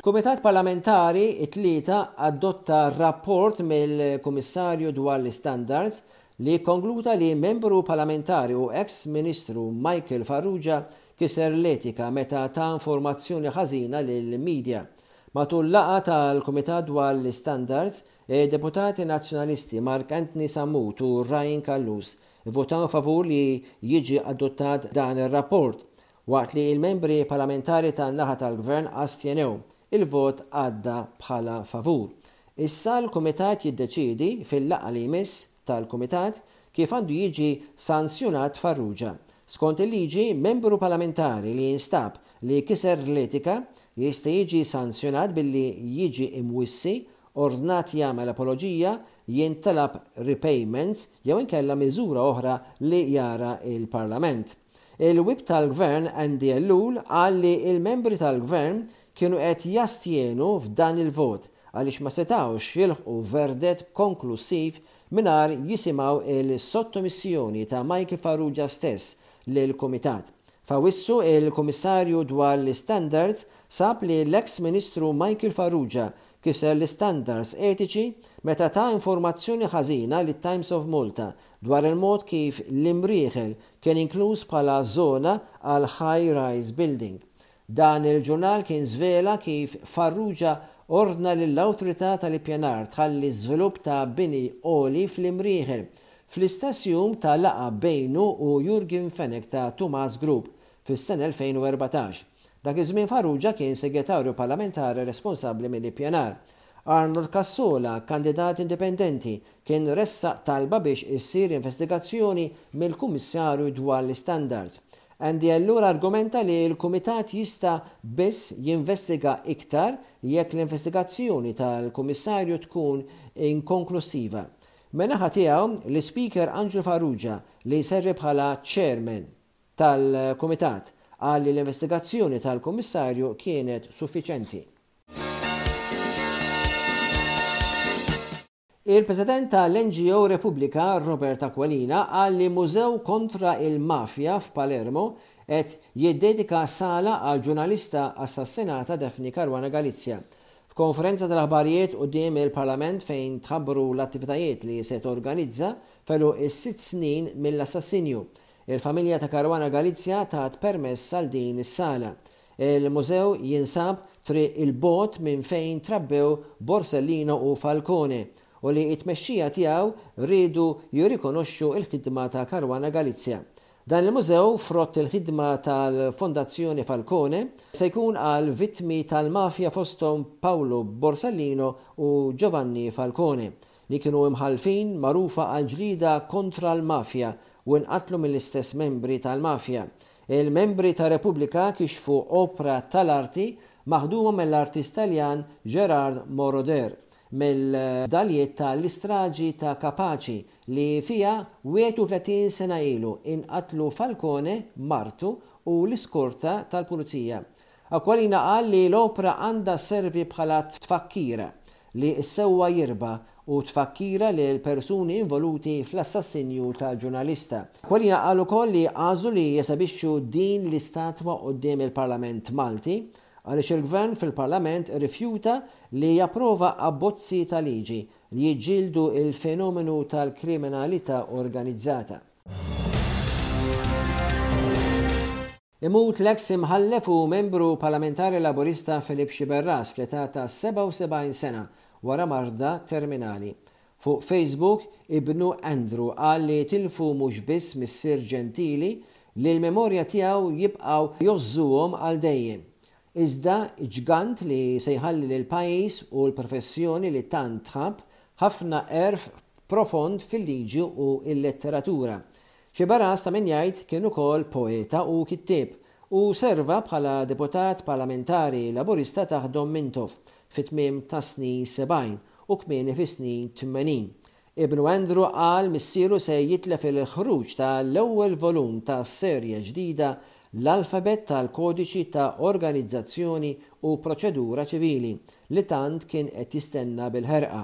Kumitat Parlamentari t-Tlieta adotta rapport mill-Kummissarju dwar l-Istandards li jikkonkluda li Membru Parlamentari u eks Ministru Michael Farrugia kiser l-etika meta ta informazzjoni ħażina lill-media Matul laqgħa tal-Kumitat dwar l-Istandards, id-Deputati Nazzjonalisti Mark Anthony Sammut u Ryan Callus ivvutaw favur li jiġi adottat dan ir-rapport, waqt li l-Membri Parlamentari tan-naħa tal-Gvern astjenew. Il-vot għadda bħala favur. Issa l-Kumitat jiddeċiedi, fil-laqgħa li jmiss, tal-Kumitat kif għandu jiġi sanzjonat Farrugia. Skont il-liġi, membru Parlamentari li jinstab li kiser l-etika jista' jiġi sanzjonat billi jiġi imwissi, ordnat jagħmel apoloġija, jintalab repayment jew inkella miżura oħra li jara l-Parlament. Il-Whip tal-Gvern Andy Ellul qal li l-membri tal-Gvern kienu qed jastjenu f'dan il-vot għaliex ma setgħux jilħqu verdett konklussiv mingħajr jisimgħu l-sottomissjoni ta' Michael Farrugia stess lill-Kumitat. F'Awwissu il-Kummissarju dwar l-Istandards sab li l-eks Ministru Michael Farrugia kiser l-istandards etiċi meta ta informazzjoni ħażina lit-Times of Malta dwar il-mod kif l-Imrieħel kien inkluż bħala żona għal high rise building. Dan il-ġurnal kien żvela kif Farrugia ordna lill-Awtorità tal-Ippjanar tħalli żvilupp ta' bini għoli fl-Imrieħel, fl-istess jum ta' laqgħa bejnu u Jurgen Fenech ta' Tumas Group, fis-sena 2014. Dak iż-żmien Farrugia kien Segretarju Parlamentari responsabbli mill-ippjanar. Arnold Cassola, kandidat indipendenti, kien ressaq talba biex issir investigazzjoni mill-Kummissarju dwar l-istandards. Andy Ellul argumenta li l-Kumitat jista' biss jinvestiga iktar jekk l-investigazzjoni tal-Kummissarju tkun inkonklussiva. Min-naħa tiegħu, l-Ispeaker Anġlu Farrugia, li jservi bħala Chairman, tal-Kumitat qal li l-investigazzjoni tal-Kummissarju kienet suffiċenti. Il-President tal-NGO Repubblika, Robert Aquilina, qal li Mużew kontra il-Mafja f'Palermo qed jiddedika sala għall-ġurnalista assassinata Daphne Caruana Galizia. F'konferenza tal-aħbarijiet quddiem il-Parlament fejn tħabbru l-attivitajiet li se torganizza felu is-sitt snin mill-assassinju, Il-familja ta' Caruana Galizia tat permess għal din is-sala. Il-mużew jinsab triq 'il bogħod minn fejn trabbew Borsellino u Falcone u li t-tmexxija tiegħu riedu jirrikonoxxu l-ħidma ta' Caruana Galizia. Dan il-mużew, frott il-ħidma tal-Fondazzjoni Falcone, se jkun għal vittmi tal-mafja fosthom Paolo Borsellino u Giovanni Falcone. li kienu imħallfin magħrufa għall-ġlieda kontra l-mafja u nqatlu mill-istess membri tal-mafja. Il-membri ta' Repubblika kixfu opra tal-arti maħduma mill-artist Taljan Gerard Moroder mill-fdalijiet ta' l-istraġi ta' Kapaċi li fiha 31 sena ilu inqatlu Falcone, martu u l-iskorta tal-pulizija. Aquilina qal li l-opra għandha sservi bħala tfakkir li s-sewwa jirba' u tfakkira lill-persuni involuti fl-assassinju tal-ġurnalista. Aquilina qal ukoll li għażlu li jesebixxu din l-istatwa quddiem il-Parlament Malti għaliex il-Gvern fil-Parlament irrifjuta li japprova abbozzi ta' liġi li jiġġieldu l-fenomenu tal-kriminalità organizzata. Imut l-eks Imħallef u Membru Parlamentari Laburista Philip Sciberras fl-età ta' 77 sena wara marda terminali. Fuq Facebook, ibnu Andrew qal li tilfu mhux biss missier ġentili li l-memorja tiegħu jibqgħu jgħożżuhom għal dejjem, iżda ġgant li se jħalli lill-pajjiż u l-professjoni li tant ħabb ħafna għerf profond fil-liġi u l-letteratura. Xibaras, ta' min jgħid, kien ukoll poeta u kittieb, u serva bħala deputat parlamentari Laburista taħt Dom Mintoff fi tmiem tas-snin sebgħin u kmieni fis-snin tmenin. Ibnu Andrew qal missieru se jitlef il-ħruġ ta' l-ewwel volum ta' serje ġdida L-Alfabet tal-Kodiċi ta' Organizzazzjoni u Proċedura Ċivili li tant kien qed jistenna bil-ħerqa.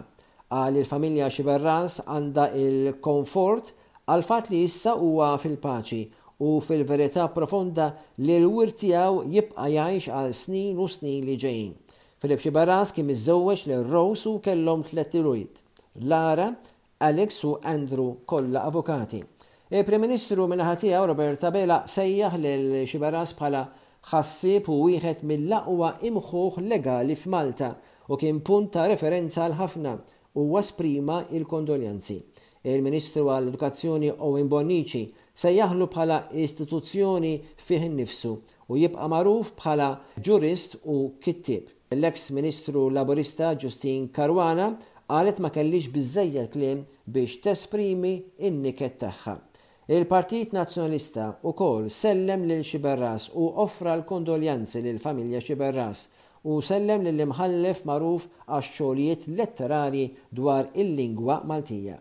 Qal il-familja Sciberras għandha il-konfort għall-fatt li issa huwa fil-paċi u fil-verità profonda li l-wirt tiegħu jibqa' jgħix għal snin u snin li ġejjin. Philip Sciberras kien miżżewweġ lil Rose u kellhom tliet ulied, Lara, Alex u Andrew kollha avukati. Il-Prim Ministru min-naħa tiegħu Robert Abela sejjaħ lil Sciberras bħala ħassieb u wieħed mill-aqwa imħuħ legali f'Malta u kien punt ta' referenza għal ħafna Huwa esprima l-kondoljanzi. Il-Ministru għall-Edukazzjoni Owen Bonnici sejjaħlu bħala istituzzjoni fih innifsu u jibqa' magħruf bħala ġurist u kittieb. L-eks Ministru Laburista Justyne Caruana qalet ma kellhiex biżżejjed kliem biex tesprimi n-niket tagħha. Il-Partit Nazzjonalista wkoll sellem lil Sciberras u offra l-kondoljanzi lill-familja Sciberras u sellem lill-Imħallef magħruf għax-xogħlijiet letterarji dwar il-lingwa Maltija.